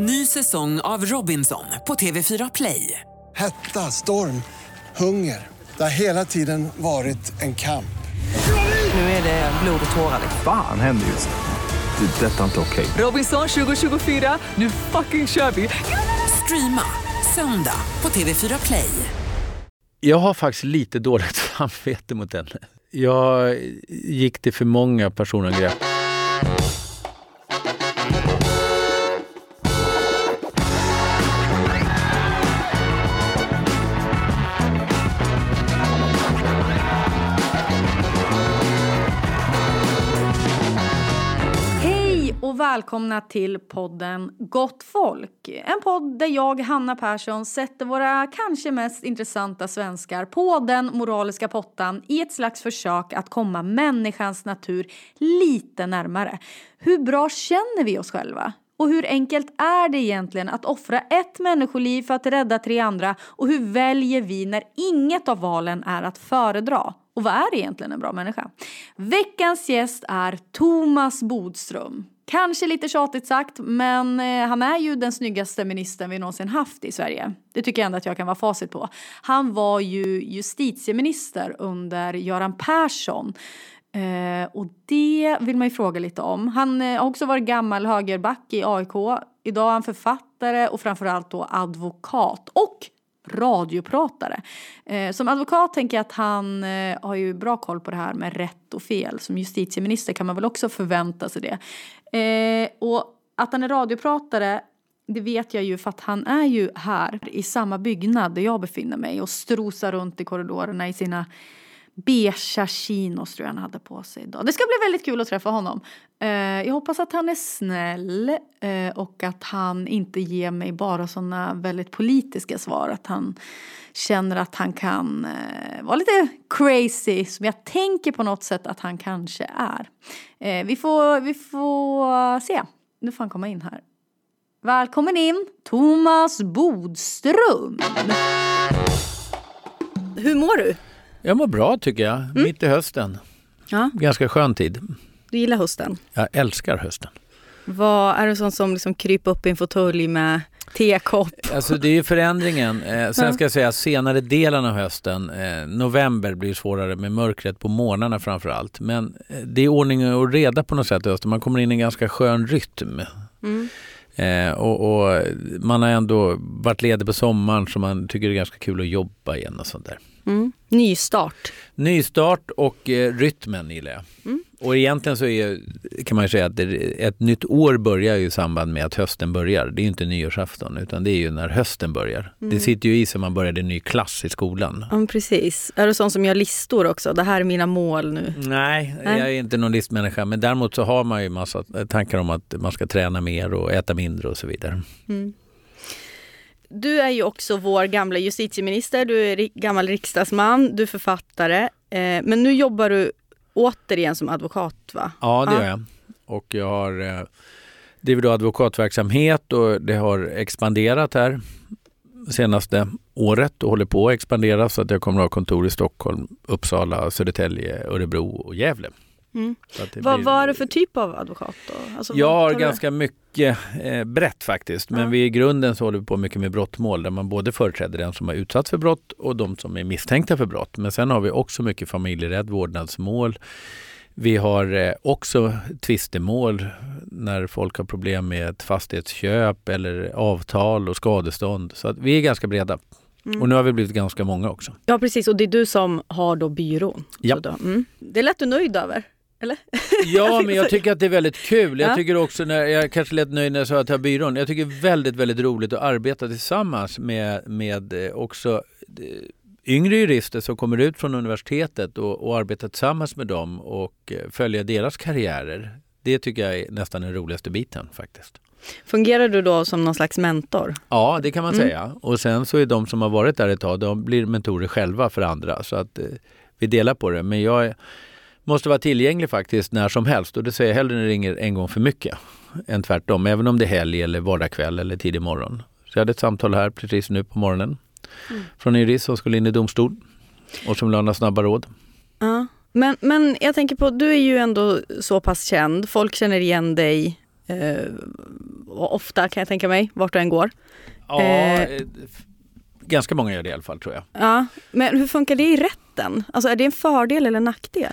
Ny säsong av Robinson på TV4 Play. Hetta, storm, hunger. Det har hela tiden varit en kamp. Nu är det blod och tårar. Fan händer just nu. Det. är Detta är inte okej. Robinson 2024, nu fucking kör vi! Streama söndag på TV4 Play. Jag har faktiskt lite dåligt samvete mot henne. Jag gick till för många personangrepp. Välkomna till podden Gott folk. En podd där jag, Hanna Persson, sätter våra kanske mest intressanta svenskar på den moraliska pottan i ett slags försök att komma människans natur lite närmare. Hur bra känner vi oss själva? Och hur enkelt är det egentligen att offra ett människoliv för att rädda tre andra? Och hur väljer vi när inget av valen är att föredra? Och vad är egentligen en bra människa? Veckans gäst är Thomas Bodström. Kanske lite tjatigt sagt, men eh, han är ju den snyggaste ministern vi någonsin haft i Sverige. Det tycker jag ändå att jag kan vara facit på. Han var ju justitieminister under Göran Persson. Eh, och det vill man ju fråga lite om. Han eh, har också varit gammal högerback i AIK. Idag är han författare och framförallt då advokat. Och radiopratare. Eh, som advokat tänker jag att han eh, har ju bra koll på det här med rätt och fel. Som justitieminister kan man väl också förvänta sig det. Eh, och att han är radiopratare det vet jag ju för att han är ju här i samma byggnad där jag befinner mig och strosar runt i korridorerna i sina beiga chinos tror jag han hade på sig idag. Det ska bli väldigt kul att träffa honom. Eh, jag hoppas att han är snäll eh, och att han inte ger mig bara sådana väldigt politiska svar. Att han känner att han kan eh, vara lite crazy som jag tänker på något sätt att han kanske är. Eh, vi, får, vi får se. Nu får han komma in här. Välkommen in, Thomas Bodström. Hur mår du? Jag mår bra tycker jag, mitt i hösten. Ja, Ganska skön tid. du gillar hösten. Jag älskar hösten. Vad, är du sån som liksom kryper upp i en fåtölj med tekopp? Alltså det är ju förändringen. Eh, sen ska jag säga senare delen av hösten, eh, november blir svårare med mörkret på morgnarna framför allt. Men eh, det är ordning och reda på något sätt i hösten. Man kommer in i en ganska skön rytm. Mm. Eh, och, och man har ändå varit ledig på sommaren så man tycker det är ganska kul att jobba igen och sånt där. Mm. Nystart. Nystart och eh, rytmen gillar jag. Mm. Och egentligen så är, kan man ju säga att det, ett nytt år börjar ju i samband med att hösten börjar. Det är ju inte nyårsafton utan det är ju när hösten börjar. Mm. Det sitter ju i sig man började en ny klass i skolan. Ja, precis. Är du sån som gör listor också? Det här är mina mål nu. Nej, Nej. jag är inte någon listmänniska men däremot så har man ju massa tankar om att man ska träna mer och äta mindre och så vidare. Mm. Du är ju också vår gamla justitieminister, du är gammal riksdagsman, du är författare. Eh, men nu jobbar du återigen som advokat va? Ja, det Ja. gör jag. Och jag har eh, driver då advokatverksamhet och det har expanderat här senaste året och håller på att expandera så att jag kommer att ha kontor i Stockholm, Uppsala, Södertälje, Örebro och Gävle. Mm. Vad, är det för typ av advokat då? Alltså, Jag har ganska mycket eh, brett faktiskt. Men Ja. vi i grunden så håller vi på mycket med brottmål där man både företräder den som har utsatts för brott och de som är misstänkta för brott. Men sen har vi också mycket familjerätt, vårdnadsmål. Vi har eh, också tvistemål när folk har problem med ett fastighetsköp eller avtal och skadestånd. Så att vi är ganska breda. Mm. Och nu har vi blivit ganska många också. Ja precis, och det är du som har då byrån. Ja. Mm. Det lät du nöjd över, eller? Ja, men jag tycker att det är väldigt kul. Jag Ja. tycker också, när jag kanske lät nöjd när jag sa att jag har byrån. Jag tycker det är väldigt, väldigt roligt att arbeta tillsammans med, med eh, också eh, yngre jurister som kommer ut från universitetet och, och arbeta tillsammans med dem och eh, följa deras karriärer. Det tycker jag är nästan den roligaste biten faktiskt. Fungerar du då som någon slags mentor? Ja, det kan man Mm. säga. Och sen så är de som har varit där ett tag, de blir mentorer själva för andra. Så att eh, vi delar på det. Men jag måste vara tillgänglig faktiskt när som helst. Och det säger jag hellre när det ringer en gång för mycket än tvärtom. Även om det är helg eller vardagskväll eller tidig morgon. Så jag hade ett samtal här precis nu på morgonen från en jurist som skulle in i domstol och som vill ha några snabba råd. Ja. Men, men jag tänker på, du är ju ändå så pass känd, folk känner igen dig Eh, ofta kan jag tänka mig, vart du än går. Ja, Eh. ganska många gör det i alla fall tror jag. Ja, men hur funkar det i rätten? Alltså är det en fördel eller en nackdel?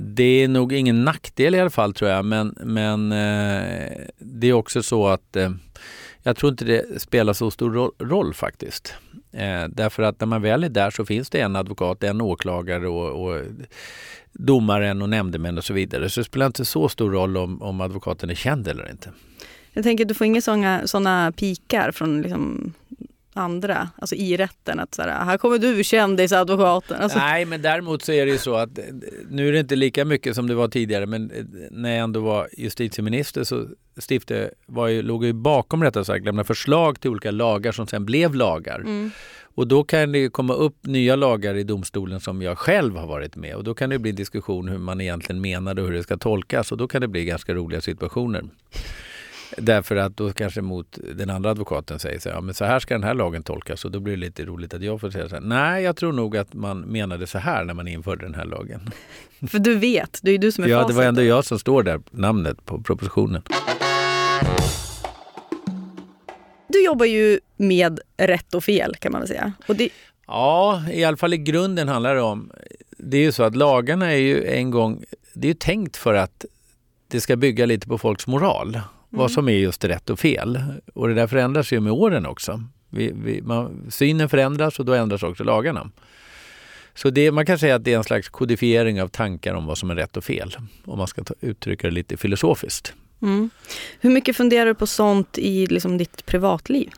Det är nog ingen nackdel i alla fall tror jag men, men eh, det är också så att eh, jag tror inte det spelar så stor roll, roll faktiskt. Eh, därför att när man väl är där så finns det en advokat, en åklagare och, och domaren och nämndemän och så vidare. Så det spelar inte så stor roll om, om advokaten är känd eller inte. Jag tänker du får inga såna, pikar från liksom andra, alltså i rätten att så här, här kommer du kändisadvokaten. Alltså, Nej, men däremot så är det ju så att eh, nu är det inte lika mycket som det var tidigare, men eh, när jag ändå var justitieminister så stiftade, var ju, låg jag bakom rättare sagt, lämnade förslag till olika lagar som sen blev lagar. mm. Och då kan det komma upp nya lagar i domstolen som jag själv har varit med och då kan det bli diskussion hur man egentligen menade och hur det ska tolkas och då kan det bli ganska roliga situationer. Därför att då kanske mot den andra advokaten säger så här, ja, men så här ska den här lagen tolkas och då blir det lite roligt att jag får säga så här, nej jag tror nog att man menade så här när man införde den här lagen. För du vet, det är ju du som är Ja, det facit. var ändå jag som står där, namnet på propositionen. Du jobbar ju med rätt och fel kan man väl säga. Och det, Ja, i alla fall i grunden handlar det om, det är ju så att lagarna är ju en gång, det är ju tänkt för att det ska bygga lite på folks moral. Vad som är just rätt och fel. Och det där förändras ju med åren också. Vi, vi, man, synen förändras och då ändras också lagarna. Så det, man kan säga att det är en slags kodifiering av tankar om vad som är rätt och fel. Om man ska ta, uttrycka det lite filosofiskt. mm. Hur mycket funderar du på sånt i liksom ditt privatliv?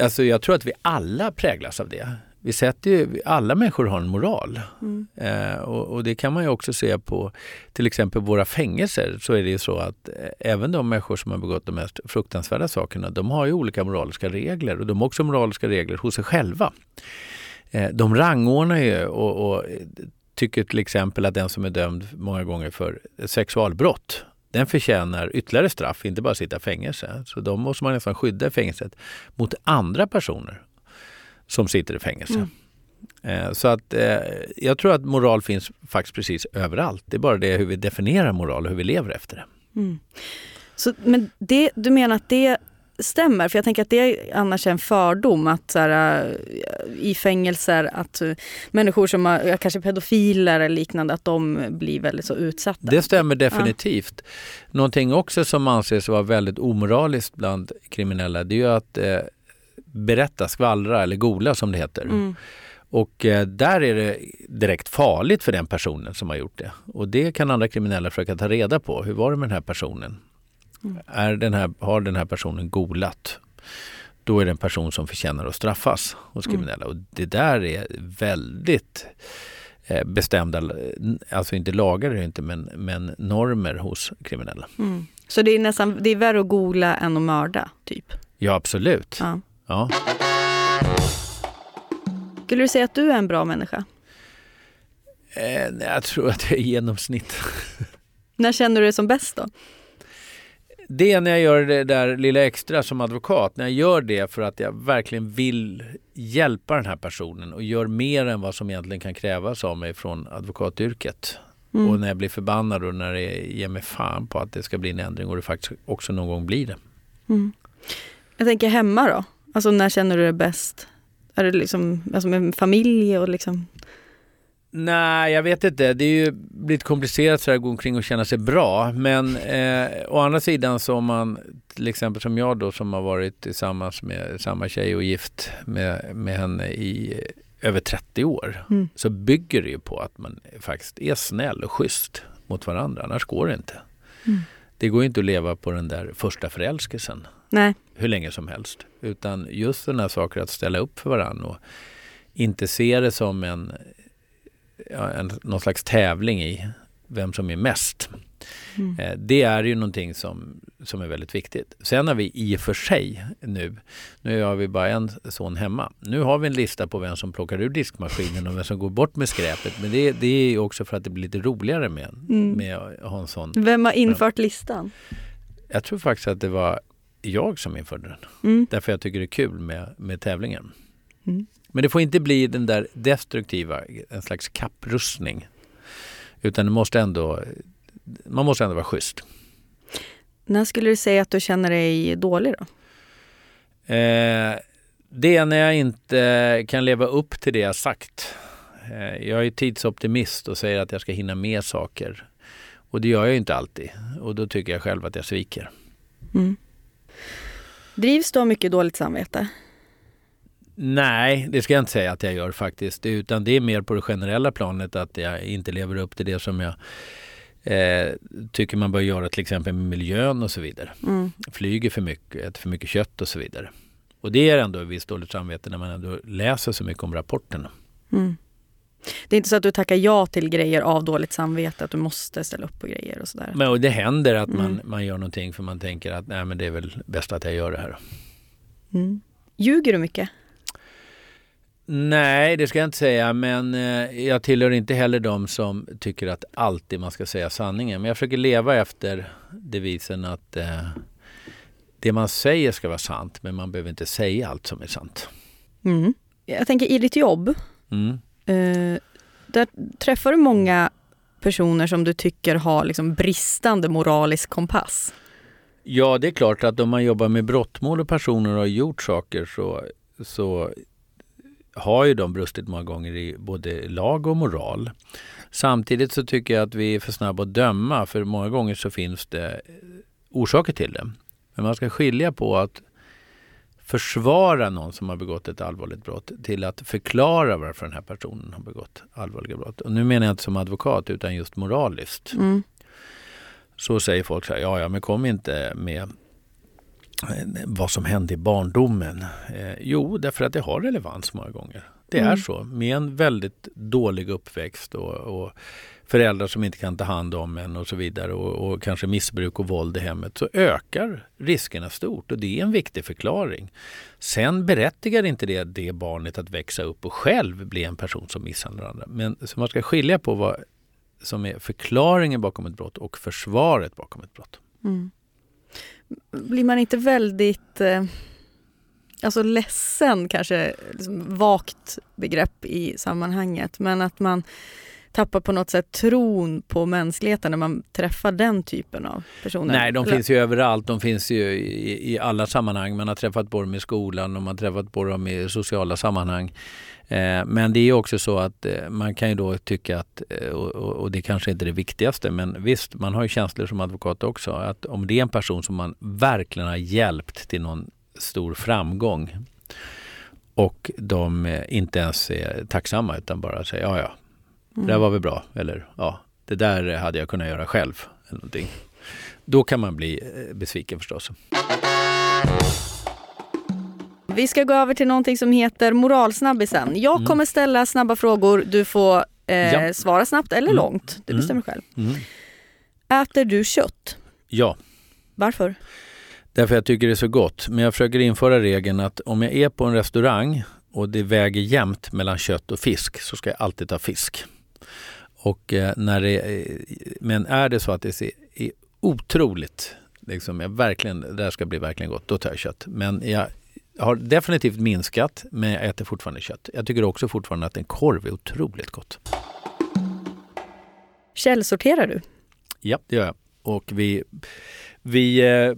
Alltså jag tror att vi alla präglas av det. Vi sätter ju, alla människor har en moral. Eh, och, och det kan man ju också se på till exempel våra fängelser. Så är det ju så att eh, även de människor som har begått de mest fruktansvärda sakerna, de har ju olika moraliska regler och de har också moraliska regler hos sig själva. Eh, de rangordnar ju och, och eh, tycker till exempel att den som är dömd många gånger för sexualbrott den förtjänar ytterligare straff, inte bara sitta i fängelse. Så de måste man nästan skydda i fängelset mot andra personer som sitter i fängelse. Eh, Så att eh, jag tror att moral finns faktiskt precis överallt. Det är bara det hur vi definierar moral och hur vi lever efter det. Så, men det, du menar att det stämmer? För jag tänker att det är annars en fördom att så här, äh, i fängelser att människor som ja, kanske pedofiler eller liknande, att de blir väldigt så utsatta. Det stämmer definitivt. Någonting också som anses vara väldigt omoraliskt bland kriminella det är ju att eh, berätta, skvallra eller gola som det heter. Mm. Och eh, där är det direkt farligt för den personen som har gjort det. Och det kan andra kriminella försöka ta reda på. Hur var det med den här personen? Är den här, har den här personen golat? Då är det en person som förtjänar att straffas hos kriminella. Och det där är väldigt eh, bestämda, alltså inte lagar är det inte, men, men normer hos kriminella. Mm. Så det är nästan det är värre att gola än att mörda, typ? Ja, absolut. Ja. Ja. Skulle du säga att du är en bra människa? Eh, jag tror att det är genomsnitt. När känner du dig som bäst då? Det är när jag gör det där lilla extra som advokat. När jag gör det för att jag verkligen vill hjälpa den här personen och gör mer än vad som egentligen kan krävas av mig från advokatyrket. Mm. Och när jag blir förbannad och när det ger mig fan på att det ska bli en ändring och det faktiskt också någon gång blir det. Jag tänker hemma då? Alltså när känner du dig bäst? Är det liksom alltså med familj och liksom? Nej, jag vet inte. Det är ju blivit komplicerat så här att gå omkring och känna sig bra. Men eh, å andra sidan så om man, till exempel som jag då som har varit tillsammans med samma tjej och gift med, med henne i över 30 år. Mm. Så bygger det ju på att man faktiskt är snäll och schysst mot varandra. Annars går det inte. Det går ju inte att leva på den där första förälskelsen Nej. hur länge som helst. Utan just den här saken att ställa upp för varandra och inte se det som en, en någon slags tävling i vem som är mest. Eh, Det är ju någonting som, som är väldigt viktigt. Sen har vi i och för sig nu, nu har vi bara en son hemma. Nu har vi en lista på vem som plockar ur diskmaskinen och vem som går bort med skräpet. Men det, det är ju också för att det blir lite roligare med, med att ha en sån. Vem har infört listan? Jag tror faktiskt att det var jag som införde den. Mm. Därför jag tycker det är kul med, med tävlingen. Mm. Men det får inte bli den där destruktiva, en slags kapprustning. Utan det måste ändå, man måste ändå vara schysst. När skulle du säga att du känner dig dålig då? Eh, det är när jag inte kan leva upp till det jag sagt. Eh, jag är tidsoptimist och säger att jag ska hinna med saker. Och det gör jag inte alltid. Och då tycker jag själv att jag sviker. Mm. Drivs du av mycket dåligt samvete? Nej, det ska jag inte säga att jag gör faktiskt. Utan det är mer på det generella planet att jag inte lever upp till det som jag eh, tycker man bör göra till exempel med miljön och så vidare. Mm. Flyger för mycket, äter för mycket kött och så vidare. Och det är ändå ett visst dåligt samvete när man ändå läser så mycket om rapporterna. Mm. Det är inte så att du tackar ja till grejer av dåligt samvete, att du måste ställa upp på grejer och sådär? Men och det händer att man, Mm. man gör någonting för man tänker att nej men det är väl bäst att jag gör det här. Mm. Ljuger du mycket? Nej, det ska jag inte säga, men eh, jag tillhör inte heller de som tycker att alltid man ska säga sanningen. Men jag försöker leva efter devisen att eh, det man säger ska vara sant, men man behöver inte säga allt som är sant. Mm. Jag tänker i ditt jobb, Mm eh, där träffar du många personer som du tycker har liksom bristande moralisk kompass. Ja, det är klart att om man jobbar med brottmål och personer har gjort saker så, så har ju de brustit många gånger i både lag och moral. Samtidigt så tycker jag att vi är för snabba att döma för många gånger så finns det orsaker till det. Men man ska skilja på att försvara någon som har begått ett allvarligt brott till att förklara varför den här personen har begått allvarliga brott. Och nu menar jag inte som advokat utan just moraliskt. Mm. Så säger folk så här, ja ja men kom inte med eh, vad som hände i barndomen. Eh, jo, därför att det har relevans många gånger. Det är Mm. så. Med en väldigt dålig uppväxt och, och föräldrar som inte kan ta hand om en och så vidare och, och kanske missbruk och våld i hemmet så ökar riskerna stort och det är en viktig förklaring. Sen berättigar inte det det barnet att växa upp och själv bli en person som misshandlar andra. Men så man ska skilja på vad som är förklaringen bakom ett brott och försvaret bakom ett brott. Mm. Blir man inte väldigt eh, alltså ledsen, kanske liksom vagt begrepp i sammanhanget, men att man tappar på något sätt tron på mänskligheten när man träffar den typen av personer? Nej, de finns ju överallt. De finns ju i, i alla sammanhang. Man har träffat på dem i skolan och man har träffat på dem i sociala sammanhang. Eh, men det är också så att eh, man kan ju då tycka att, eh, och, och och det kanske inte är det viktigaste, men visst, man har ju känslor som advokat också. Att om det är en person som man verkligen har hjälpt till någon stor framgång och de eh, inte ens är tacksamma utan bara säger ja, ja, det där var väl bra. Eller ja, det där hade jag kunnat göra själv. Eller någonting. Då kan man bli eh, besviken förstås. Vi ska gå över till någonting som heter moralsnabbisen. Jag Mm. kommer ställa snabba frågor. Du får eh, Ja. svara snabbt eller Mm. långt. Du Mm. bestämmer själv. Mm. Äter du kött? Ja, Varför? därför jag tycker det är så gott. Men jag försöker införa regeln att om jag är på en restaurang och det väger jämnt mellan kött och fisk så ska jag alltid ta fisk. Och, eh, när det, eh, men är det så att det är, är otroligt, liksom, jag verkligen, det där ska bli verkligen gott, då tar jag kött. Men jag har definitivt minskat, men jag äter fortfarande kött. Jag tycker också fortfarande att en korv är otroligt gott. Källsorterar du? Ja, det gör jag. Och vi, vi eh,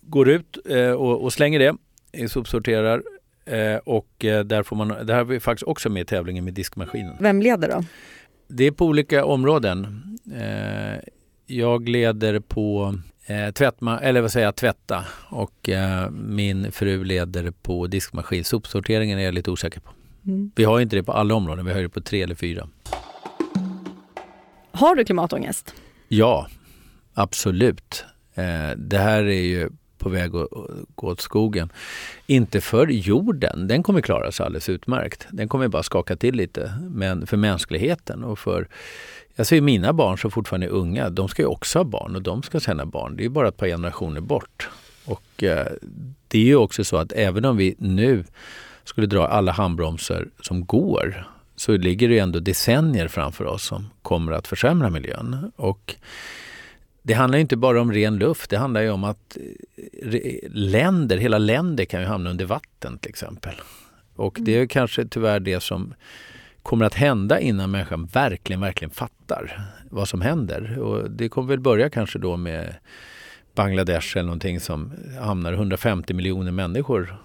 går ut eh, och, och slänger det, sopsorterar. Eh, och eh, där får man, där har vi faktiskt också med i tävlingen med diskmaskinen. Vem leder då? Det är på olika områden. Eh, jag leder på eh, tvättma, eller vad säger jag, tvätta och eh, min fru leder på diskmaskin. Sopsorteringen är jag lite osäker på. Mm. Vi har inte det på alla områden, vi har det på tre eller fyra. Har du klimatångest? Ja, absolut. Eh, det här är ju på väg att gå åt skogen. Inte för jorden, den kommer klara sig alldeles utmärkt. Den kommer bara skaka till lite. Men för mänskligheten och för jag ser mina barn som fortfarande är unga, de ska ju också ha barn och de ska sen ha barn. Det är ju bara ett par generationer bort. Och eh, det är ju också så att även om vi nu skulle dra alla handbromsar som går så ligger det ju ändå decennier framför oss som kommer att försämra miljön. Och det handlar inte bara om ren luft, det handlar ju om att eh, länder, hela länder kan ju hamna under vatten till exempel. Och det är kanske tyvärr det som kommer att hända innan människan verkligen, verkligen fattar vad som händer. Och det kommer väl börja kanske då med, Bangladesh eller någonting som hamnar 150 miljoner människor.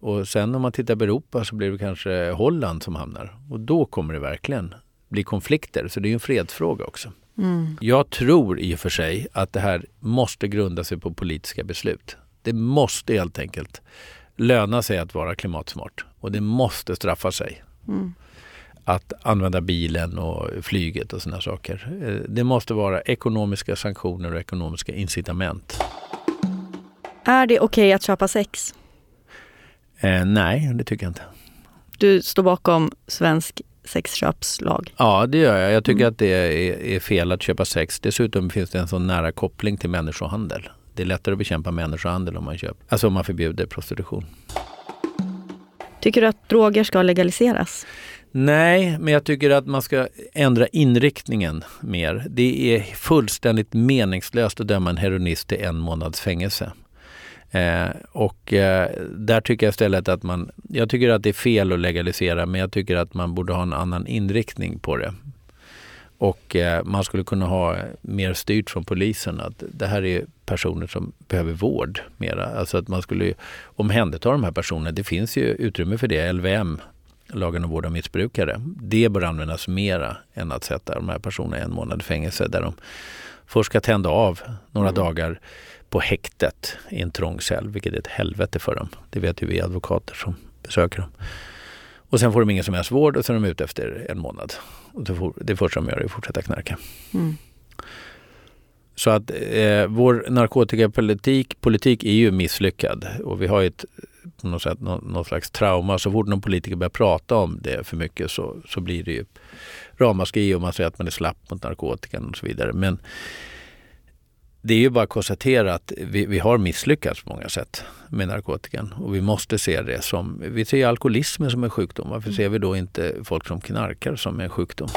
Och sen om man tittar på Europa så blir det kanske Holland som hamnar. Och då kommer det verkligen bli konflikter. Så det är ju en fredsfråga också. Mm. Jag tror i och för sig att det här måste grunda sig på politiska beslut. Det måste helt enkelt löna sig att vara klimatsmart och det måste straffa sig. Mm. Att använda bilen och flyget och sådana saker. Eh, Det måste vara ekonomiska sanktioner och ekonomiska incitament. Är det okej att köpa sex? Eh, nej, det tycker jag inte. Du står bakom svensk sexköpslag. Ja, det gör jag. Jag tycker Mm. att det är, är fel att köpa sex. Dessutom finns det en sån nära koppling till människohandel. Det är lättare att bekämpa människohandel om man köper, alltså om man förbjuder prostitution. Tycker du att droger ska legaliseras? Nej, men jag tycker att man ska ändra inriktningen mer. Det är fullständigt meningslöst att döma en heroinist till en månads fängelse. Eh, och eh, där tycker jag istället att man, jag tycker att det är fel att legalisera men jag tycker att man borde ha en annan inriktning på det. Och eh, man skulle kunna ha mer styrt från polisen att det här är personer som behöver vård mera. Alltså att man skulle omhänderta de här personerna. Det finns ju utrymme för det. LVM, lagen om vård av missbrukare. Det bör användas mera än att sätta de här personerna i en månad i fängelse där de först ska tända av några dagar på häktet i en trång cell, vilket är ett helvete för dem. Det vet ju vi advokater som besöker dem. Och sen får de ingen som helst vård och så är de ute efter en månad. Och det första de gör är att fortsätta knarka. Mm. Så att eh, vår narkotikapolitik politik är ju misslyckad och vi har ju ett, på något sätt någon, någon slags trauma. Så fort någon politiker börjar prata om det för mycket så, så blir det ju ramaskri och man säger att man är slapp mot narkotikan och så vidare. Men det är ju bara att konstatera att vi, vi har misslyckats på många sätt med narkotikan och vi måste se det som, vi ser alkoholismen som en sjukdom. Varför ser vi då inte folk som knarkar som en sjukdom?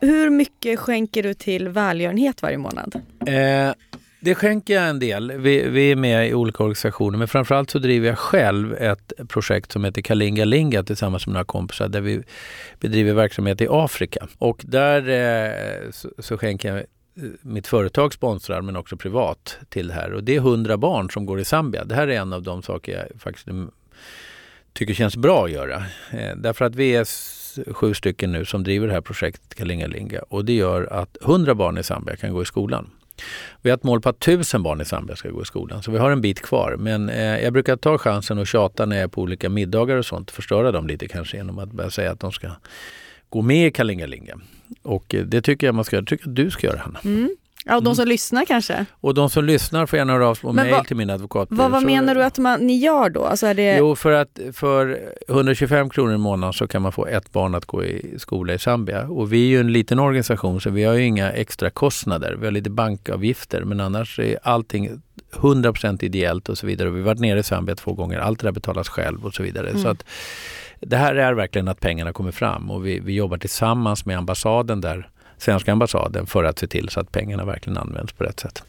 Hur mycket skänker du till välgörenhet varje månad? Eh, det skänker jag en del. Vi, vi är med i olika organisationer men framförallt så driver jag själv ett projekt som heter Kalinga Linga tillsammans med några kompisar där vi bedriver verksamhet i Afrika. Och där eh, så, så skänker jag eh, mitt företag sponsrar men också privat till det här. Och det är 100 barn som går i Zambia. Det här är en av de saker jag faktiskt tycker känns bra att göra. Eh, därför att vi är sju stycken nu som driver det här projektet Kalingalinga och det gör att 100 barn i Zambia kan gå i skolan. Vi har ett mål på att 1000 barn i Zambia ska gå i skolan så vi har en bit kvar. Men eh, jag brukar ta chansen och tjata när jag är på olika middagar och sånt. Förstöra dem lite kanske genom att börja säga att de ska gå med i Kalingalinga. Och eh, det tycker jag man ska göra. Tycker du ska göra Hanna. Mm. Ja, och de som lyssnar kanske? Och de som lyssnar får gärna höra av sig på mejl till min advokatbyrå. Vad, vad menar du att man, ni gör då? Alltså är det... Jo, för att för 125 kronor i månaden så kan man få ett barn att gå i skola i Zambia. Och vi är ju en liten organisation så vi har ju inga extra kostnader. Vi har lite bankavgifter men annars är allting 100% ideellt och så vidare. Och vi har varit nere i Zambia två gånger. Allt det där betalas själv och så vidare. Så att det här är verkligen att pengarna kommer fram och vi, vi jobbar tillsammans med ambassaden där, svenska ambassaden för att se till så att pengarna verkligen används på rätt sätt.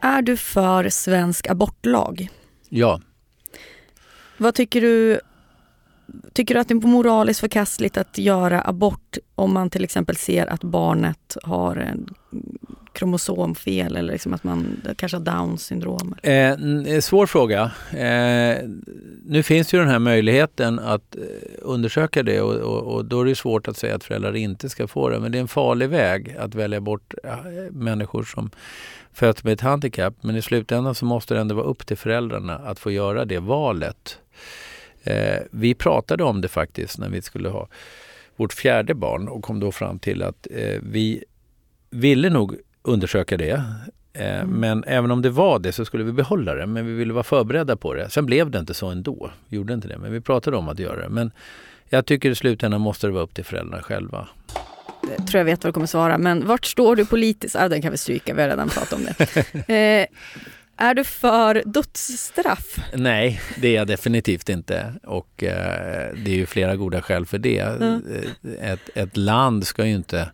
Är du för svensk abortlag? Ja, Vad tycker du? Tycker du att det är moraliskt förkastligt att göra abort om man till exempel ser att barnet har en kromosomfel eller liksom att man kanske har Downs syndrom? Eh, eh, svår fråga. Eh, nu finns ju den här möjligheten att eh, undersöka det och, och, och då är det svårt att säga att föräldrar inte ska få det. Men det är en farlig väg att välja bort eh, människor som föds med ett handikapp. Men i slutändan så måste det ändå vara upp till föräldrarna att få göra det valet. Eh, vi pratade om det faktiskt när vi skulle ha vårt fjärde barn och kom då fram till att eh, vi ville nog undersöka det. Eh, Men även om det var det så skulle vi behålla det. Men vi ville vara förberedda på det. Sen blev det inte så ändå. Vi gjorde inte det. Men vi pratade om att göra det. Men jag tycker i slutändan måste det vara upp till föräldrarna själva. Jag tror jag vet vad du kommer svara, men vart står du politiskt? Ah, den kan vi stryka, vi har redan pratat om det. Eh, är du för dödsstraff? Nej, det är jag definitivt inte. Och eh, det är ju flera goda skäl för det. Mm. Ett, ett land ska ju inte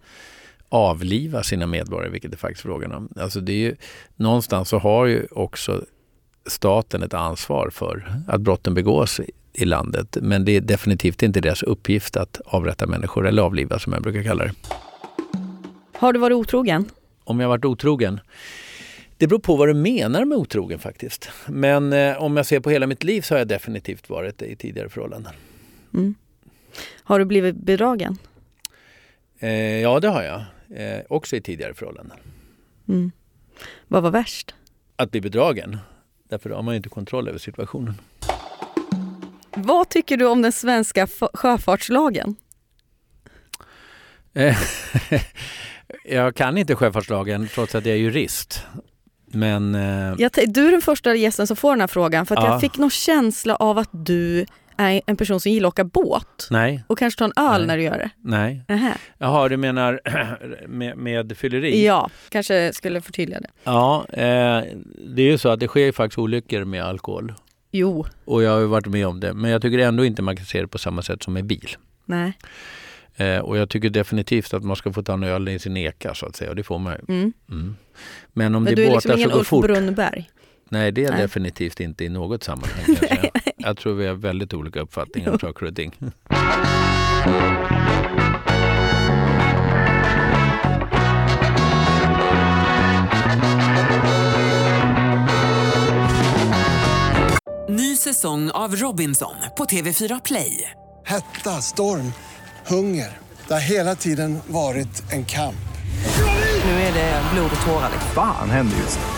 avliva sina medborgare, vilket det faktiskt är frågan om. Alltså det är ju, någonstans så har ju också staten ett ansvar för att brotten begås i, landet. Men det är definitivt inte deras uppgift att avrätta människor eller avliva som jag brukar kalla det. Har du varit otrogen? om jag varit otrogen? Det beror på vad du menar med otrogen faktiskt. Men eh, om jag ser på hela mitt liv så har jag definitivt varit det i tidigare förhållanden. Mm. Har du blivit bedragen? Eh, ja, det har jag. Eh, också i tidigare förhållanden. Mm. Vad var värst? Att bli bedragen. Därför har man inte kontroll över situationen. Vad tycker du om den svenska sjöfartslagen? Eh, jag kan inte sjöfartslagen trots att jag är jurist. Men eh, Jag du är den första gästen som får den här frågan för Ja. jag fick någon känsla av att du är en person som gillar att åka båt nej, och kanske ta en öl Nej. när du gör det. nej. Nähä. Jaha, du menar med, med fylleri? Ja, kanske skulle förtydliga det. Ja, eh, det är ju så att det sker ju faktiskt olyckor med alkohol. Jo, Och jag har ju varit med om det. Men jag tycker ändå inte man kan se det på samma sätt som med bil. nej. Eh, och jag tycker definitivt att man ska få ta en öl i sin eka så att säga. Och det får man ju. Mm. Mm. Men om Men det du är är båtar liksom som ingen går Ulf fort. Brunnberg. Nej, det är jag definitivt inte i något sammanhang. Jag, tror vi har väldigt olika uppfattningar om saker och ting. Ny säsong av Robinson på TV4 Play. Hetta, storm, hunger. Det har hela tiden varit en kamp. Nu är det blod och tårar. Fan händer just nu.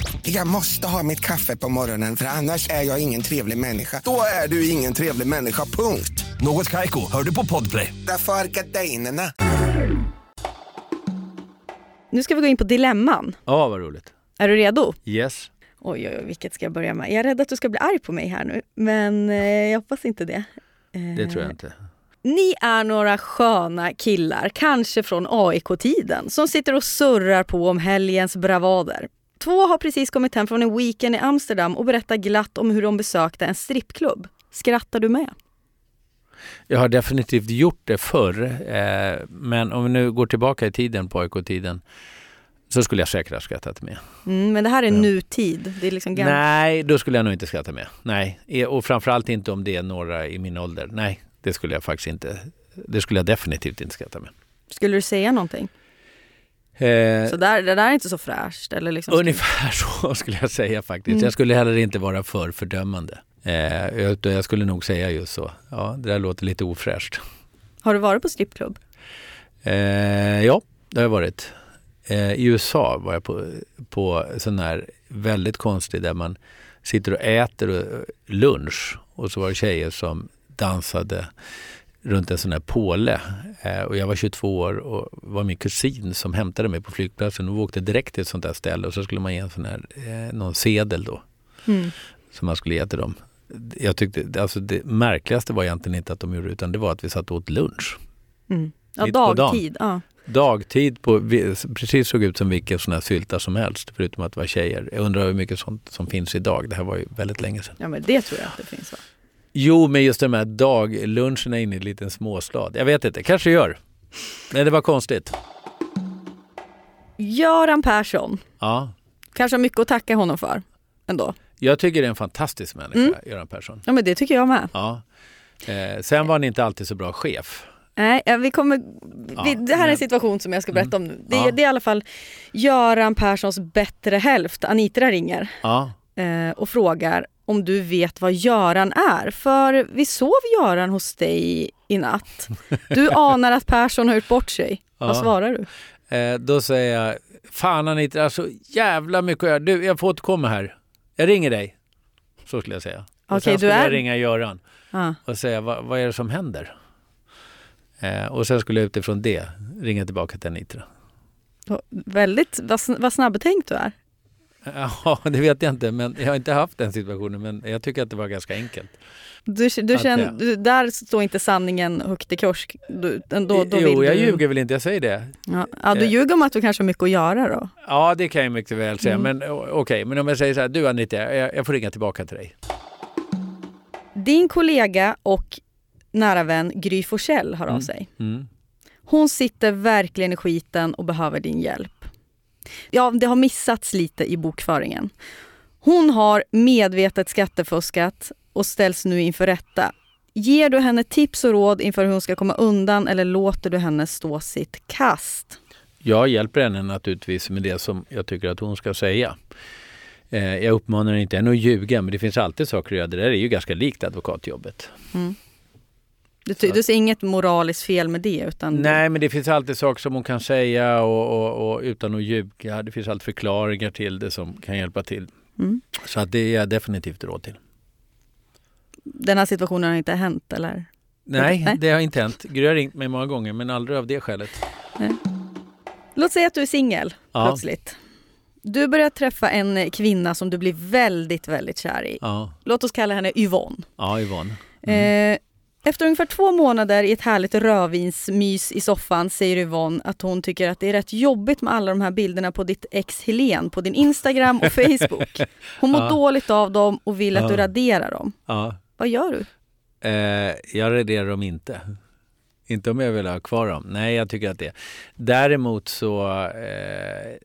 Jag måste ha mitt kaffe på morgonen för annars är jag ingen trevlig människa. Då är du ingen trevlig människa, punkt. Något Kaiko, hör du på Podplay. Därför är gardinerna. Nu ska vi gå in på dilemman. Ja, vad roligt. Är du redo? Yes. Oj, oj, oj, vilket ska jag börja med? Jag är rädd att du ska bli arg på mig här nu, men eh, jag hoppas inte det. Det tror jag inte. Ni är några sköna killar, kanske från AIK-tiden, som sitter och surrar på om helgens bravader. Två har precis kommit hem från en weekend i Amsterdam och berättar glatt om hur de besökte en strippklubb. Skrattar du med? Jag har definitivt gjort det förr. Eh, men om vi nu går tillbaka i tiden, på AIK-tiden, så skulle jag säkert ha skrattat med. Mm, men det här är Ja. nutid. Det är liksom gammalt. Nej, då skulle jag nog inte skratta med. Nej, Eh, och framförallt inte om det är några i min ålder. Nej, det skulle jag faktiskt inte. Det skulle jag definitivt inte skratta med. Skulle du säga någonting? Eh, Så där, det där är inte så fräscht? Eller liksom Ungefär så skulle jag säga faktiskt. Mm. Jag skulle heller inte vara för fördömande. Eh, utan jag skulle nog säga just så. Ja, det där låter lite ofräscht. Har du varit på strippklubb? Eh, ja, det har jag varit. Eh, I USA var jag på, på sån här väldigt konstig där man sitter och äter och- lunch och så var det tjejer som dansade runt en sån här påle. Eh, och jag var 22 år och var min kusin som hämtade mig på flygplatsen och vi åkte direkt till ett sånt där ställe och så skulle man ge en sån här, eh, någon sedel då Mm. som man skulle ge till dem. Jag tyckte, alltså det märkligaste var egentligen inte att de gjorde utan det var att vi satt och åt lunch. Mm. Ja, Mitt dagtid. Ja. Dagtid på, precis såg ut som vilken sån här sylta som helst förutom att det var tjejer. Jag undrar hur mycket sånt som finns idag. Det här var ju väldigt länge sedan. ja, men det tror jag att det finns va? Jo, men just de här dagluncherna inne i en liten småstad. Jag vet inte, kanske gör. Nej, det var konstigt. Göran Persson. Ja, Kanske har mycket att tacka honom för ändå. jag tycker det är en fantastisk människa, Mm. Göran Persson. Ja men det tycker jag med. Ja. Eh, sen var han inte alltid så bra chef. Nej, vi kommer, vi, det här är en situation som jag ska berätta om nu. Det, Ja. det är i alla fall Göran Perssons bättre hälft, Anitra ringer Ja, eh, och frågar om du vet vad Göran är. För vi sov Göran hos dig i natt. Du anar att Persson har gjort bort sig. Vad Ja. svarar du? eh, då säger jag, fan Anita, så jävla mycket att göra. Du, jag får återkomma här. Jag ringer dig. Så skulle jag säga. Och Okej, sen skulle är- jag ringa Göran. Ja. och säga vad, vad är det som händer? Eh, och sen skulle jag utifrån det ringa tillbaka till Anitra. Väldigt, vad, vad snabbtänkt du är. Ja, det vet jag inte, men jag har inte haft den situationen. Men jag tycker att det var ganska enkelt. Du, du känner, jag- där står inte sanningen högt i kurs. Du, då, då jo, jag du, ljuger väl inte, jag säger det. Ja, ja, du Eh. ljuger om att du kanske har mycket att göra då. Ja, det kan jag mycket väl säga. Mm. Men okej, men om jag säger så här, du Anita, jag, jag får ringa tillbaka till dig. Din kollega och nära vän Gry Forssell hör av Mm. sig. Mm. Hon sitter verkligen i skiten och behöver din hjälp. Ja, det har missats lite i bokföringen. Hon har medvetet skattefuskat och ställs nu inför rätta. Ger du henne tips och råd inför hur hon ska komma undan eller låter du henne stå sitt kast? Jag hjälper henne naturligtvis med det som jag tycker att hon ska säga. Eh, jag uppmanar inte henne att ljuga, men det finns alltid saker att göra. Det där är ju ganska likt advokatjobbet. Du, ty- du ser inget moraliskt fel med det? Utan Nej, men det finns alltid saker som hon kan säga och, och, och utan att ljuga. Det finns alltid förklaringar till det som kan hjälpa till. Mm. Så att det är jag definitivt råd till. Den här situationen har inte hänt eller? Nej, Nej. det har inte hänt. Gry har ringt mig många gånger, men aldrig av det skälet. Låt säga att du är singel Ja. plötsligt. Du börjar träffa en kvinna som du blir väldigt, väldigt kär i. Ja, Låt oss kalla henne Yvonne. ja Yvonne. Eh, efter ungefär två månader i ett härligt rödvinsmys i soffan säger Yvonne att hon tycker att det är rätt jobbigt med alla de här bilderna på ditt ex Helen på din Instagram och Facebook. Hon mår Ja. dåligt av dem och vill att Ja. du raderar dem. Ja. Vad gör du? Eh, jag raderar dem inte. Inte om jag vill ha kvar dem. Nej, jag tycker att det. Däremot så eh,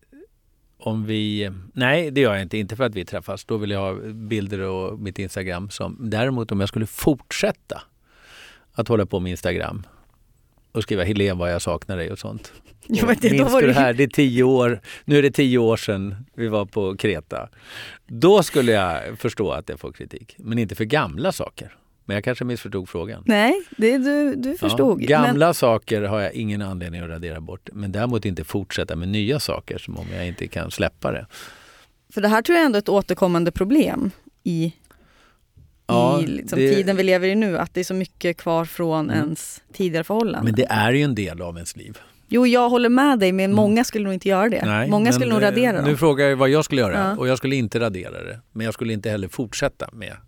om vi... Nej, det gör jag inte. Inte för att vi träffas. Då vill jag ha bilder och mitt Instagram. Som, däremot om jag skulle fortsätta att hålla på med Instagram och skriva Helene vad jag saknar dig och sånt. Jo, men det- minns du det här? Det är tio år. Nu är det tio år sedan vi var på Kreta. Då skulle jag förstå att jag får kritik. Men inte för gamla saker. Men jag kanske missförstod frågan. Nej, det, du, du förstod. Ja, gamla saker har jag ingen anledning att radera bort. Men däremot inte fortsätta med nya saker som om jag inte kan släppa det. Men, för det här tror jag ändå är ett återkommande problem i, Ja, i liksom det- tiden vi lever i nu. Att det är så mycket kvar från Mm. ens tidigare förhållanden. Men det är ju en del av ens liv. Jo, jag håller med dig, men många skulle nog inte göra det. Nej, många skulle nog eh, radera dem. Nu frågar jag vad jag skulle göra Ja. och jag skulle inte radera det. Men jag skulle inte heller fortsätta med att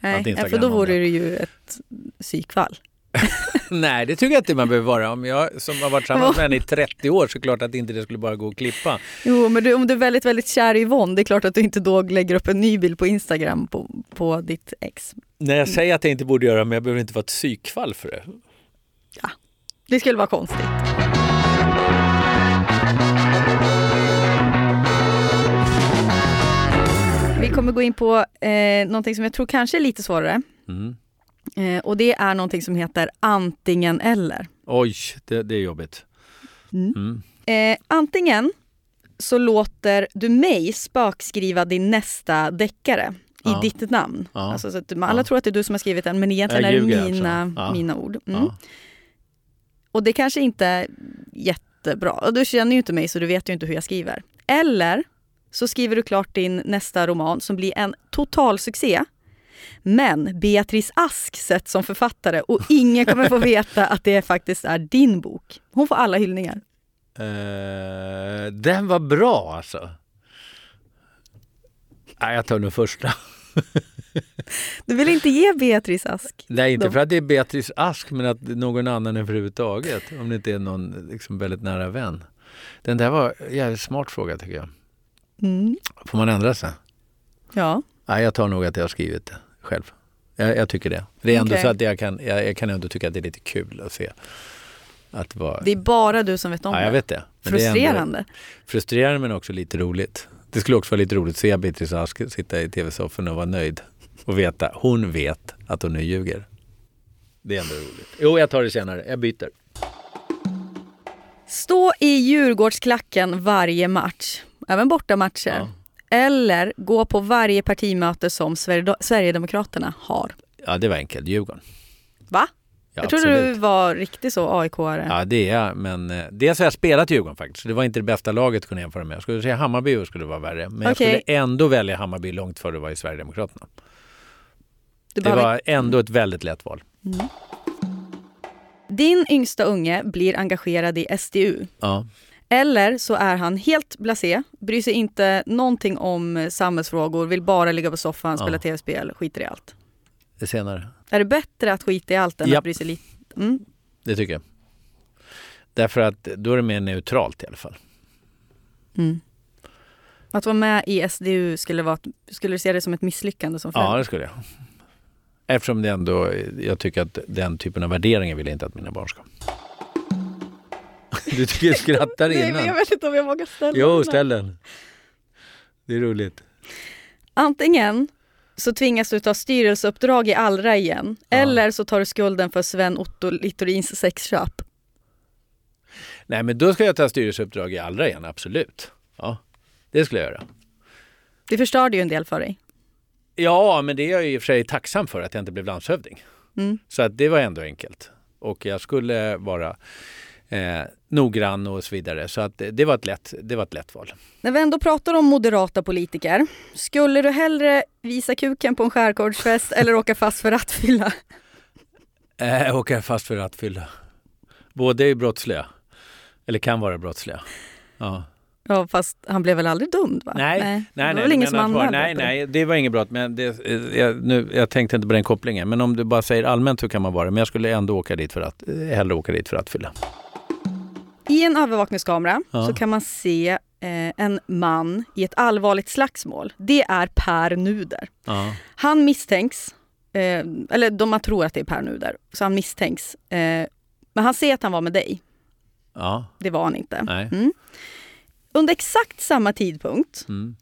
Nej, ja, för Instagram då vore det. det ju ett psykfall. Nej, det tycker jag inte man behöver vara. Om jag som har varit tillsammans med henne i 30 år så är det klart att inte det skulle bara gå att klippa. Jo, men du, om du är väldigt, väldigt kär i Yvonne, det är klart att du inte då lägger upp en ny bild på Instagram på, på ditt ex. När jag säger att jag inte borde göra men jag behöver inte vara ett psykfall för det. Det skulle vara konstigt. Vi kommer gå in på eh, någonting som jag tror kanske är lite svårare. Mm. Eh, och det är någonting som heter antingen eller. Oj, det, det är jobbigt. Mm. Mm. Eh, antingen så låter du mig spökskriva din nästa deckare i Ja. ditt namn. Ja. Alltså, så att alla Ja. tror att det är du som har skrivit den men egentligen är det mina, alltså. Ja. mina ord. Mm. Och det kanske inte är jättebra. Och du känner ju inte mig så du vet ju inte hur jag skriver. Eller så skriver du klart din nästa roman som blir en totalsuccé. Men Beatrice Ask sätts som författare och ingen kommer få veta att det faktiskt är din bok. Hon får alla hyllningar. Eh, den var bra alltså. Nej, jag tar nog första. Du vill inte ge Beatrice Ask? Nej, inte De- för att det är Beatrice Ask, men att någon annan överhuvudtaget. Om det inte är någon liksom, väldigt nära vän. Den där var en jävligt smart fråga tycker jag. Mm. Får man ändra sig? Ja. Nej, jag tar nog att jag har skrivit det själv. Jag, jag tycker det. Det är ändå Okej. så att jag kan, jag, jag kan ändå tycka att det är lite kul att se. Att vara... Det är bara du som vet om ja, det. jag vet det. Men det Frustrerande. frustrerande men också lite roligt. Det skulle också vara lite roligt att se Beatrice Ask sitta i tv-soffan och vara nöjd. Och veta, hon vet att hon nu ljuger. Det är ändå roligt. Jo, jag tar det senare. Jag byter. Stå i Djurgårdsklacken varje match, även bortamatcher. Ja. Eller gå på varje partimöte som Sverige- Sverigedemokraterna har. Ja, det var enkelt. Djurgården. Va? Ja, jag trodde du var riktigt så AIK-are. Ja, det är jag. Men eh, dels har jag spelat Djurgården faktiskt. Det var inte det bästa laget att kunna jämföra med. Jag skulle säga Hammarby skulle vara värre. Men jag Okej. skulle ändå välja Hammarby långt före det var i Sverigedemokraterna. Du Det var ändå ett väldigt lätt val. Din yngsta unge blir engagerad i SDU. Ja. Eller så är han helt blasé, bryr sig inte någonting om samhällsfrågor, vill bara ligga på soffan, spela Ja. tv-spel, skiter i allt. Det senare. Är det bättre att skita i allt än Japp. att bry sig lite? Mm. Det tycker jag. Därför att då är det mer neutralt i alla fall. Mm. Att vara med i SDU skulle, vara, skulle du se det som ett misslyckande som Ja, förälder? det skulle jag. Eftersom det ändå, jag tycker att den typen av värderingar vill jag inte att mina barn ska. Du tycker jag skrattar Nej, men jag innan. vet inte om jag vågar ställa Jo, den här. ställ den. Det är roligt. Antingen så tvingas du ta styrelseuppdrag i Allra igen, eller så tar du skulden för Sven Otto Littorins sexköp. Nej, men då ska jag ta styrelseuppdrag i Allra igen, absolut. Ja, det skulle jag göra. Det förstörde ju en del för dig. Ja, men det är jag i och för sig tacksam för att jag inte blev landshövding. Mm. Så att det var ändå enkelt. Och jag skulle vara eh, noggrann och så vidare. Så att det, det, var ett lätt, det var ett lätt val. När vi ändå pratar om moderata politiker, skulle du hellre visa kuken på en skärgårdsfest eller åka fast för rattfylla? Eh, åka fast för rattfylla. Båda är brottsliga. Eller kan vara brottsliga. Ja. Ja, fast han blev väl aldrig dömd? Va? Nej, nej, det var nej, som anmälde nej, det? nej, det var inget brott. Men det, eh, jag, nu, jag tänkte inte på den kopplingen. Men om du bara säger allmänt så kan man vara Men jag skulle ändå åka dit för att, eh, hellre åka dit för att fylla. I en övervakningskamera Ja. så kan man se eh, en man i ett allvarligt slagsmål. Det är Per Nuder. Ja. Han misstänks, eh, eller de man tror att det är Per Nuder, så han misstänks. Eh, men han säger att han var med dig. Ja. Det var han inte. Mm. Under exakt samma tidpunkt Mm.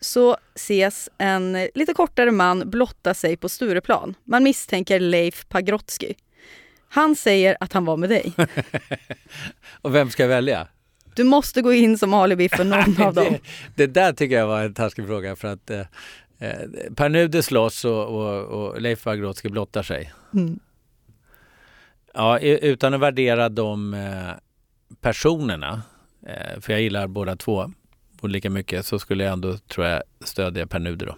så ses en lite kortare man blotta sig på Stureplan. Man misstänker Leif Pagrotsky. Han säger att han var med dig. Och vem ska jag välja? Du måste gå in som alibi för någon av dem. det, det där tycker jag var en taskig fråga för att eh, eh, Per Nuder slåss och, och, och Leif Pagrotsky blottar sig. Mm. Ja, utan att värdera de eh, personerna, eh, för jag gillar båda två och lika mycket, så skulle jag ändå, tror jag, stödja Per Nuder då.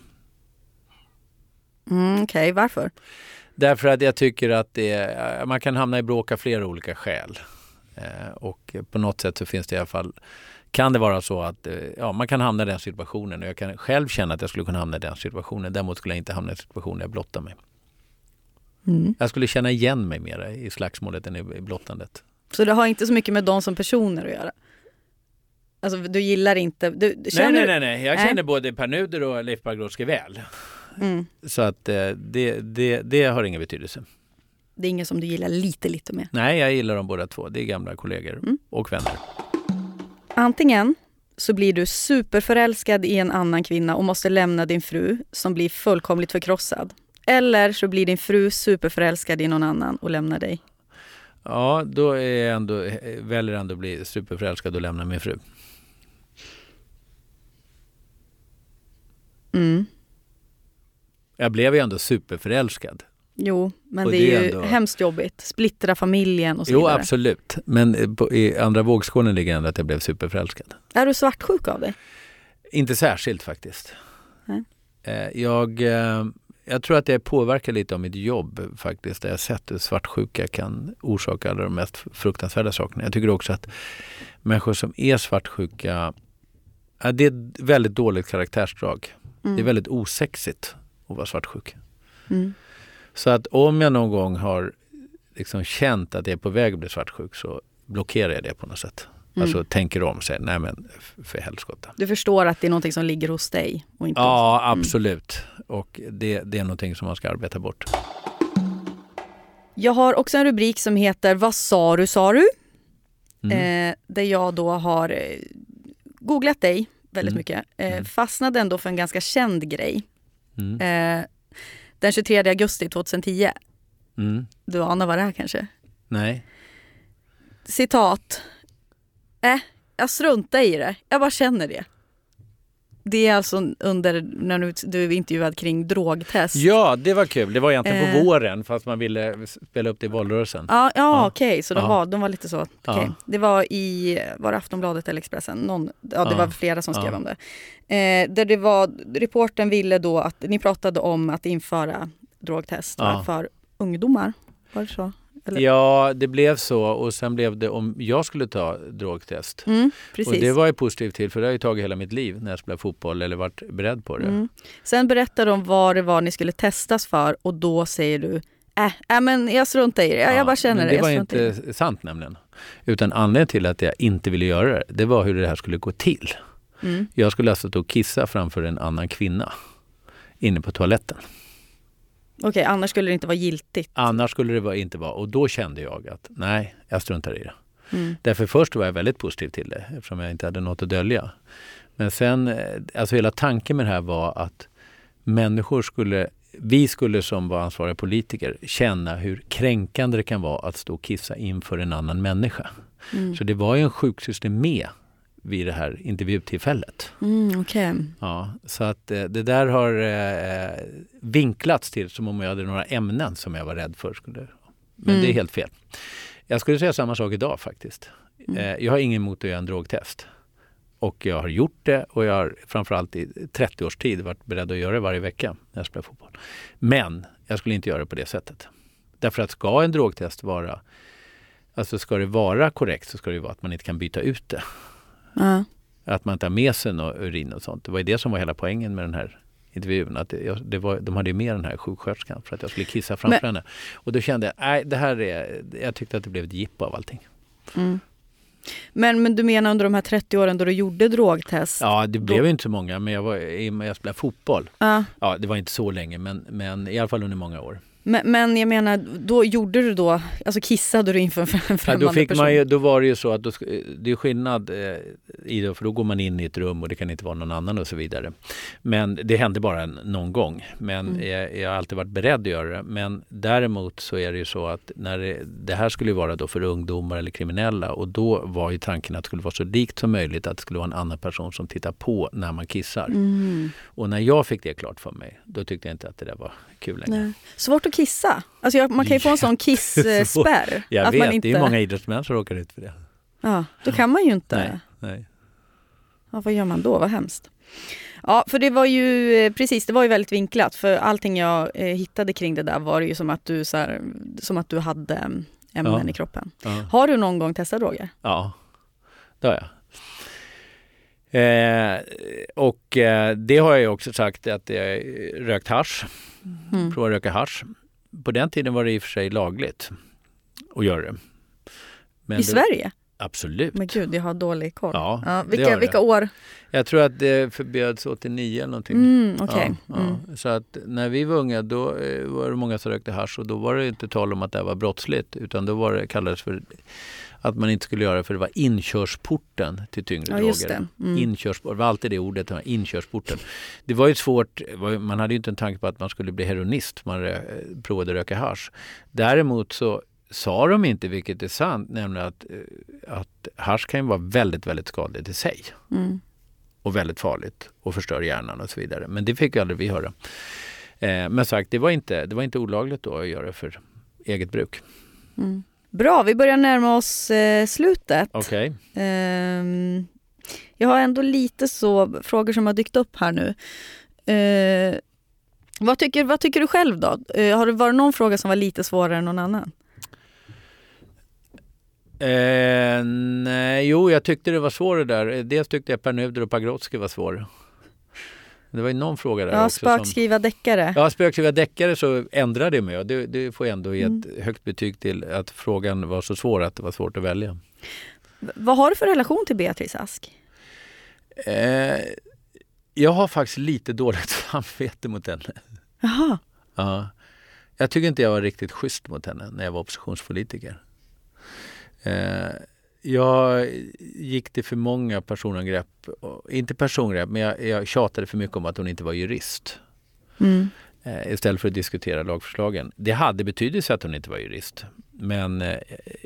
Mm, Okej, varför? Därför att jag tycker att det, är- man kan hamna i bråk av flera olika skäl. Eh, och på något sätt så finns det i alla fall, kan det vara så att eh, ja, man kan hamna i den situationen och jag kan själv känna att jag skulle kunna hamna i den situationen. Däremot skulle jag inte hamna i en situation där jag blottar mig. Mm. Jag skulle känna igen mig mera i slagsmålet än i blottandet. Så det har inte så mycket med dem som personer att göra? Alltså du gillar inte... Du, nej, nej, nej, nej. Jag Nej. känner både Per Nuder och Leif Pagrotsky väl. Mm. Så att eh, det, det, det har ingen betydelse. Det är ingen som du gillar lite, lite med. Nej, jag gillar dem båda två. Det är gamla kollegor Mm. och vänner. Antingen så blir du superförälskad i en annan kvinna och måste lämna din fru som blir fullkomligt förkrossad. Eller så blir din fru superförälskad i någon annan och lämnar dig. Ja, då är jag ändå, väljer jag ändå att bli superförälskad och lämna min fru. Mm. Jag blev ju ändå superförälskad. Jo, men Och det det är är ju ändå- hemskt jobbigt. Splittra familjen och så Jo, vidare. absolut. Men eh, på, i andra vågskålen ligger ändå att jag blev superförälskad. Är du svartsjuk av dig? Inte särskilt faktiskt. Nej. Eh, Jag, eh, jag tror att jag är påverkad lite av mitt jobb faktiskt. Där jag sett hur svartsjuka kan orsaka alla de mest fruktansvärda sakerna. Jag tycker också att människor som är svartsjuka, det är ett väldigt dåligt karaktärsdrag. Mm. Det är väldigt osexigt att vara svartsjuk. Mm. Så att om jag någon gång har liksom känt att jag är på väg att bli svartsjuk så blockerar jag det på något sätt. Mm. Alltså tänker om och säger nej men för helskotta. Du förstår att det är någonting som ligger hos dig och inte Ja hos... Mm. absolut. Och det, det är någonting som man ska arbeta bort. Jag har också en rubrik som heter Vad sa du sa du? Mm. Eh, där jag då har eh, googlat dig väldigt Mm. mycket. Eh, Mm. Fastnade ändå för en ganska känd grej. Mm. Eh, den 23 augusti 2010. Mm. Du anar vad det är kanske? Nej. Citat. Äh, jag struntar i det. Jag bara känner det. Det är alltså under när du, du intervjuad kring drogtest. Ja, det var kul. Det var egentligen på Eh. våren fast man ville spela upp det i valrörelsen. Ja, ja, Ja. okej, så de, Ja. var, de var lite så. okej. Ja. Det var i var det Aftonbladet eller Expressen, Någon, ja det Ja. var flera som skrev om det. Eh, där det var, reporten ville då att, ni pratade om att införa drogtest för ungdomar. Var det så? Eller? Ja, det blev så och sen blev det om jag skulle ta drogtest. Mm. Och det var jag positiv till för det har jag tagit hela mitt liv när jag spelade fotboll eller varit beredd på det. Mm. Sen berättar de vad det var ni skulle testas för och då säger du Äh, äh men jag struntar i det. Jag, jag bara känner det. det var struntar i det. inte sant nämligen. Utan anledningen till att jag inte ville göra det, det var hur det här skulle gå till. Mm. Jag skulle alltså och kissa framför en annan kvinna inne på toaletten. Okej, annars skulle det inte vara giltigt. Annars skulle det inte vara. Och då kände jag att nej, jag struntar i det. Mm. Därför först var jag väldigt positiv till det eftersom jag inte hade något att dölja. Men sen, eh, alltså hela tanken med det här var att människor skulle, vi skulle som var ansvariga politiker känna hur kränkande det kan vara att stå och kissa inför en annan människa. Mm. Så det var ju en sjuksystem med vid det här intervjutillfället. Mm, Okej. Ja, så att eh, det där har eh, vinklats till som om jag hade några ämnen som jag var rädd för. Skulle, men Mm. det är helt fel. Jag skulle säga samma sak idag faktiskt. Mm. Eh, jag har ingen emot att göra en drogtest. Och jag har gjort det och jag har framförallt i 30 års tid varit beredd att göra det varje vecka när jag spelar fotboll. Men jag skulle inte göra det på det sättet. Därför att ska en drogtest vara, alltså ska det vara korrekt så ska det vara att man inte kan byta ut det. Ja. Att man inte har med sig något urin och sånt. Det var ju det som var hela poängen med den här intervjun. Att jag, det var, de hade ju med den här sjuksköterskan för att jag skulle kissa framför Men- henne. Och då kände jag, nej det här är, jag tyckte att det blev ett jippo av allting. Mm. Men, men du menar under de här 30 åren då du gjorde drogtest? Ja, det Då- blev ju inte så många men jag, var, jag spelade fotboll. Ja. Ja, det var inte så länge men, men i alla fall under många år. Men, men jag menar, då gjorde du då, alltså kissade du inför en Ja, främmande då, fick person? man ju, då var det ju så att då, det är skillnad eh, i det, för då går man in i ett rum och det kan inte vara någon annan och så vidare. Men det hände bara en, någon gång. Men Mm. jag, jag har alltid varit beredd att göra det. Men däremot så är det ju så att när det, det här skulle vara då för ungdomar eller kriminella och då var ju tanken att det skulle vara så likt som möjligt att det skulle vara en annan person som tittar på när man kissar. Mm. Och när jag fick det klart för mig, då tyckte jag inte att det där var kul längre. Nej. Svårt att kissa. Alltså jag, man kan ju få en sån kissspärr. Jag att vet, man inte, det är många idrottsmän som råkar ut för det. Ja, då kan man ju inte. Nej, nej. Ja, vad gör man då? Vad hemskt. Ja, för det var ju eh, precis, det var ju väldigt vinklat. För allting jag eh, hittade kring det där var det ju som att du, så här, som att du hade mm, ämnen Ja. i kroppen. Ja. Har du någon gång testat droger? Ja, det har jag. Eh, och eh, det har jag ju också sagt att jag har rökt hasch. Mm. Provat röka hasch. På den tiden var det i och för sig lagligt att göra det. Men I det, Sverige? Absolut. Men gud, jag har dålig koll. Ja, har vilka, vilka år? Jag tror att det förbjöds 89 eller någonting. Mm, okej. Ja, Mm. ja. Så att när vi var unga då eh, var det många som rökte hasch och då var det inte tal om att det var brottsligt utan då var det, kallades för att man inte skulle göra det för det var inkörsporten till tyngre Ja, droger. det. Mm. Inkörsport, det var alltid det ordet, inkörsporten. Det var ju svårt, man hade ju inte en tanke på att man skulle bli heroinist, man rö, provade röka hasch. Däremot så sa de inte, vilket är sant, nämligen att, eh, att hasch kan vara väldigt, väldigt skadligt i sig Mm. och väldigt farligt och förstör hjärnan och så vidare. Men det fick ju aldrig vi höra. Eh, men sagt, det var, inte, det var inte olagligt då att göra för eget bruk. Mm. Bra, vi börjar närma oss eh, slutet. Okej. Ehm, jag har ändå lite så frågor som har dykt upp här nu. Eh, vad, tycker, vad tycker du själv då? Eh, har det varit någon fråga som var lite svårare än någon annan? Eh, nej, jo, jag tyckte det var svårare där. Dels tyckte jag Pernöder och Pagrotsky var svår. Det var ju någon fråga där Ja, också. Som, spökskriva deckare. ja, spökskriva deckare så ändrade jag mig. Det, det får jag ändå ge Mm. ett högt betyg till att frågan var så svår att det var svårt att välja. Vad har du för relation till Beatrice Ask? Eh, jag har faktiskt lite dåligt samvete mot henne. Jaha. Ja. Jag tycker inte jag var riktigt schysst mot henne när jag var oppositionspolitiker. Eh, jag gick till för många personangrepp. Inte personangrepp, men jag, jag tjatade för mycket om att hon inte var jurist. Mm. Eh, istället för att diskutera lagförslagen. Det hade betydelse att hon inte var jurist. Men eh,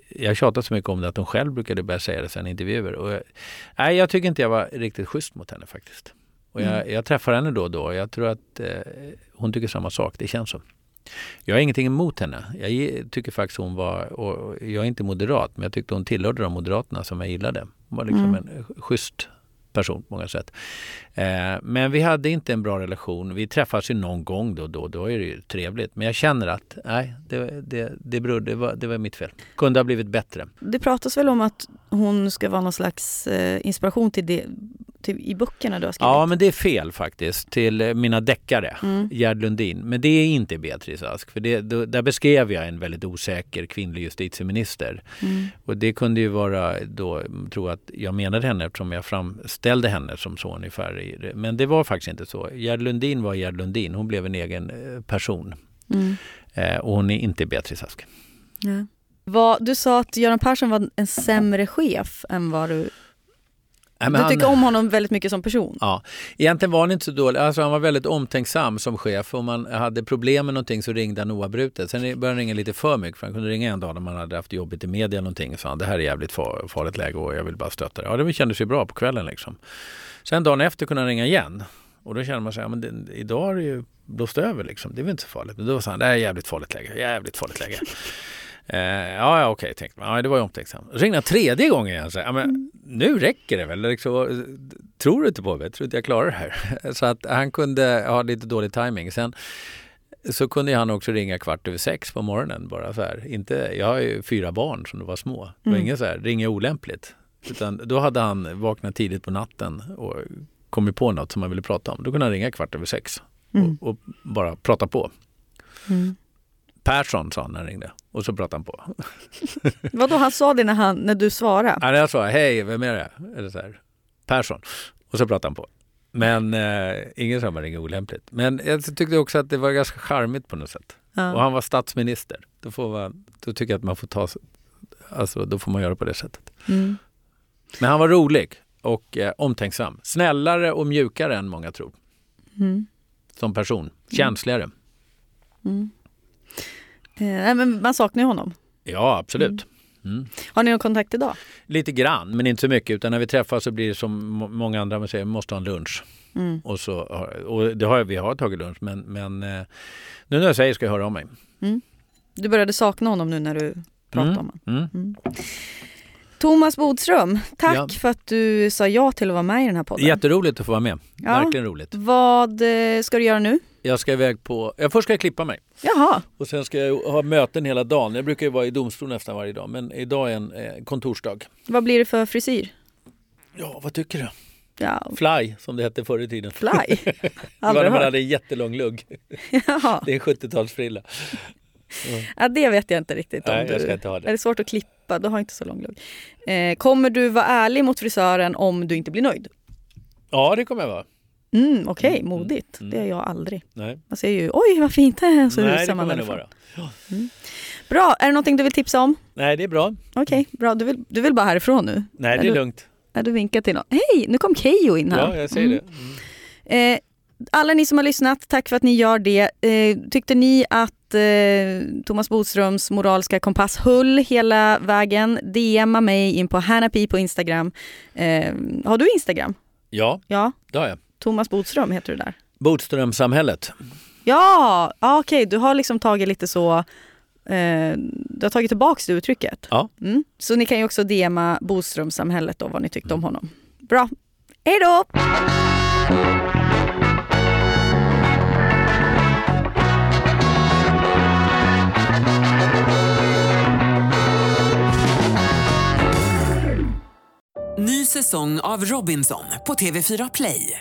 jag tjatade så mycket om det att hon själv brukade börja säga det sen i intervjuer. Och jag, nej, jag tycker inte jag var riktigt schysst mot henne faktiskt. Och jag, Mm. jag träffar henne då och då jag tror att eh, hon tycker samma sak. Det känns så. Jag har ingenting emot henne. Jag tycker faktiskt hon var, och jag är inte moderat, men jag tyckte hon tillhörde de moderaterna som jag gillade. Hon var liksom Mm. en schysst person på många sätt. Eh, men vi hade inte en bra relation. Vi träffas ju någon gång då och då. Då är det ju trevligt. Men jag känner att nej, det, det, det, beror, det, var, det var mitt fel. Kunde ha blivit bättre. Det pratas väl om att hon ska vara någon slags eh, inspiration till det till, i böckerna du har skrivit? Ja, men det är fel faktiskt. Till eh, mina deckare, Mm. Gerd Lundin. Men det är inte Beatrice Ask. För det, då, där beskrev jag en väldigt osäker kvinnlig justitieminister. Mm. Och det kunde ju vara då, tror jag att jag menade henne eftersom jag framställde henne som så ungefär. Men det var faktiskt inte så. Gerd Lundin var Gerd Lundin. Hon blev en egen eh, person. Mm. Eh, och hon är inte Beatrice Ask. Ja. Vad, du sa att Göran Persson var en sämre chef än vad du... Nej, men du han- tycker om honom väldigt mycket som person? Ja, egentligen var han inte så dålig. Alltså han var väldigt omtänksam som chef. Om man hade problem med någonting så ringde han oavbrutet. Sen började han ringa lite för mycket. För han kunde ringa en dag när man hade haft jobbigt i media eller någonting. Och sa han, det här är jävligt far, farligt läge och jag vill bara stötta det. Ja, det kändes ju bra på kvällen liksom. Sen dagen efter kunde han ringa igen. Och då kände man sig, ja, men det, idag har det ju blåst över liksom. Det är väl inte så farligt. Men då sa han, det här är jävligt farligt läge. Jävligt farligt läge. Eh, ja, ja, okej, tänkte man. Ja, det var ju omtänksam. Så ringde tredje gången. Så, ja, men, nu räcker det väl? Liksom, tror du inte på mig? Tror du inte jag klarar det här? Så att han kunde ha lite dålig timing. Sen så kunde han också ringa kvart över sex på morgonen. Bara så här. Inte, jag har ju fyra barn som var små. Det var Mm. ingen så här, ringa olämpligt. Utan då hade han vaknat tidigt på natten och kommit på något som han ville prata om. Då kunde han ringa kvart över sex Mm. och, och bara prata på. Mm. Persson sa han när han ringde och så pratade han på. Vadå, han sa det när, han, när du svarade? Ja, jag sa hej, vem är det? Eller så här, Persson. Och så pratade han på. Men eh, ingen sa man ringer olämpligt. Men jag tyckte också att det var ganska charmigt på något sätt. Ja. Och han var statsminister. Då, får man, då tycker jag att man får ta Alltså då får man göra på det sättet. Mm. Men han var rolig och eh, omtänksam. Snällare och mjukare än många tror. Mm. Som person. Känsligare. Mm. Eh, nej, men man saknar ju honom. Ja, absolut. Mm. Har ni någon kontakt idag? Lite grann, men inte så mycket. Utan när vi träffas så blir det som må- många andra man säger, vi måste ha en lunch. Mm. Och, så, och det har, vi har tagit lunch, men, men eh, nu när jag säger ska jag höra av mig. Du började sakna honom nu när du pratade om honom. Mm. Thomas Bodström, tack Ja. för att du sa ja till att vara med i den här podden. Jätteroligt att få vara med. Ja. Verkligen roligt. Vad eh, ska du göra nu? Jag ska iväg på... Ja, först ska jag klippa mig. Jaha, Och sen ska jag ha möten hela dagen. Jag brukar ju vara i domstol nästan varje dag. Men idag är en eh, kontorsdag. vad blir det för frisyr? Ja, vad tycker du? Ja, Fly, som det hette förr i tiden. fly. Det var när man hade en jättelång lugg. Jaha. Det är en 70-talsfrilla. Ja, det vet jag inte riktigt om Nej, du... jag inte det. Är det svårt att klippa? Du har inte så lång lugg. Eh, kommer du vara ärlig mot frisören om du inte blir nöjd? Ja, det kommer jag vara. Mm, Okej, Mm, modigt. mm. Det är jag aldrig. Nej, Man säger ju oj vad fint det är. Så Nej det rusar man därifrån. vara. Bra, är det någonting du vill tipsa om? Nej, det är bra. Okej, bra. Du vill, du vill bara härifrån nu? Nej, det är du, lugnt. Är du vinkar till någon? Hej, nu kom Keyyo in här. Ja, jag säger Mm. det. Mm. Eh, alla ni som har lyssnat, tack för att ni gör det. Eh, tyckte ni att eh, Thomas Bodströms moraliska kompass höll hela vägen? DMa mig in på Hanapi på Instagram. Eh, har du Instagram? Ja, Ja, det har jag. Thomas Bodström heter du där. Bodströmsamhället. Ja, ja okej, du har liksom tagit lite så, eh, du har tagit tillbaks det uttrycket. Ja. Mm. Så ni kan ju också DMa Bodströmsamhället då, vad ni tyckte om honom. Bra, hej då! Ny säsong av Robinson på TV4 Play.